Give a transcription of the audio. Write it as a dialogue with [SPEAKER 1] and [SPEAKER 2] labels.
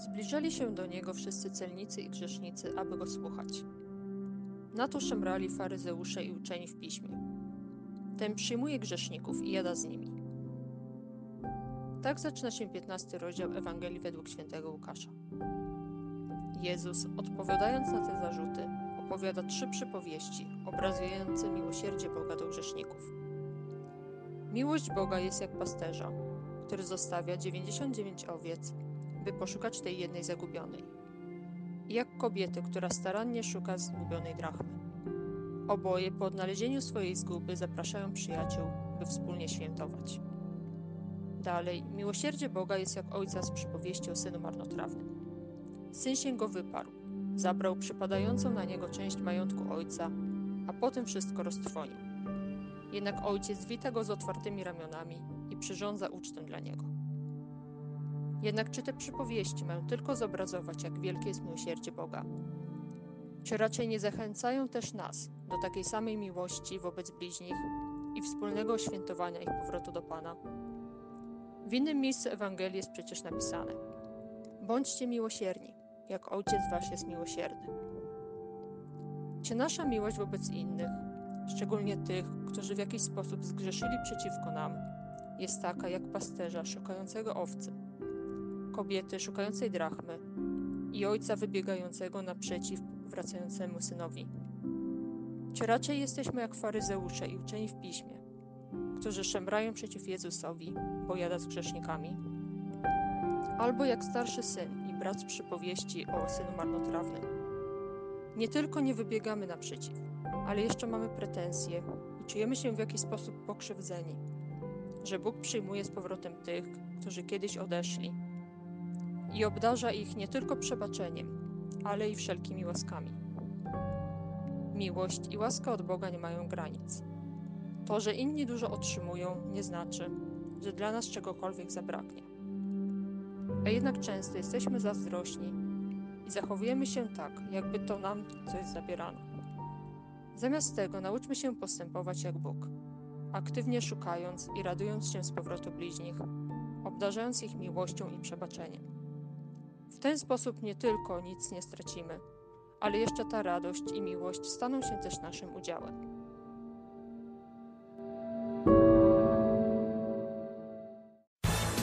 [SPEAKER 1] Zbliżali się do niego wszyscy celnicy i grzesznicy, aby go słuchać. Na to szemrali faryzeusze i uczeni w piśmie. Ten przyjmuje grzeszników i jada z nimi. Tak zaczyna się 15 rozdział Ewangelii według świętego Łukasza. Jezus, odpowiadając na te zarzuty, opowiada trzy przypowieści obrazujące miłosierdzie Boga do grzeszników. Miłość Boga jest jak pasterza, który zostawia 99 owiec, by poszukać tej jednej zagubionej. Jak kobiety, która starannie szuka zgubionej drachmy. Oboje po odnalezieniu swojej zguby zapraszają przyjaciół, by wspólnie świętować. Dalej, miłosierdzie Boga jest jak ojca z przypowieści o synu marnotrawnym. Syn się go wyparł, zabrał przypadającą na niego część majątku ojca, a potem wszystko roztrwonił. Jednak ojciec wita go z otwartymi ramionami i przyrządza ucztę dla niego. Jednak czy te przypowieści mają tylko zobrazować, jak wielkie jest miłosierdzie Boga? Czy raczej nie zachęcają też nas do takiej samej miłości wobec bliźnich i wspólnego świętowania ich powrotu do Pana? W innym miejscu Ewangelii jest przecież napisane: Bądźcie miłosierni, jak Ojciec Wasz jest miłosierny. Czy nasza miłość wobec innych, szczególnie tych, którzy w jakiś sposób zgrzeszyli przeciwko nam, jest taka jak pasterza szukającego owcy, kobiety szukającej drachmy i ojca wybiegającego naprzeciw wracającemu synowi? Czy raczej jesteśmy jak faryzeusze i uczeni w piśmie, którzy szemrają przeciw Jezusowi, bo jada z grzesznikami? Albo jak starszy syn i brat z przypowieści o synu marnotrawnym. Nie tylko nie wybiegamy naprzeciw, ale jeszcze mamy pretensje i czujemy się w jakiś sposób pokrzywdzeni, że Bóg przyjmuje z powrotem tych, którzy kiedyś odeszli i obdarza ich nie tylko przebaczeniem, ale i wszelkimi łaskami. Miłość i łaska od Boga nie mają granic. To, że inni dużo otrzymują, nie znaczy, że dla nas czegokolwiek zabraknie. A jednak często jesteśmy zazdrośni i zachowujemy się tak, jakby to nam coś zabierano. Zamiast tego nauczmy się postępować jak Bóg, aktywnie szukając i radując się z powrotu bliźnich, obdarzając ich miłością i przebaczeniem. Ten sposób nie tylko nic nie stracimy, ale jeszcze ta radość i miłość staną się też naszym udziałem.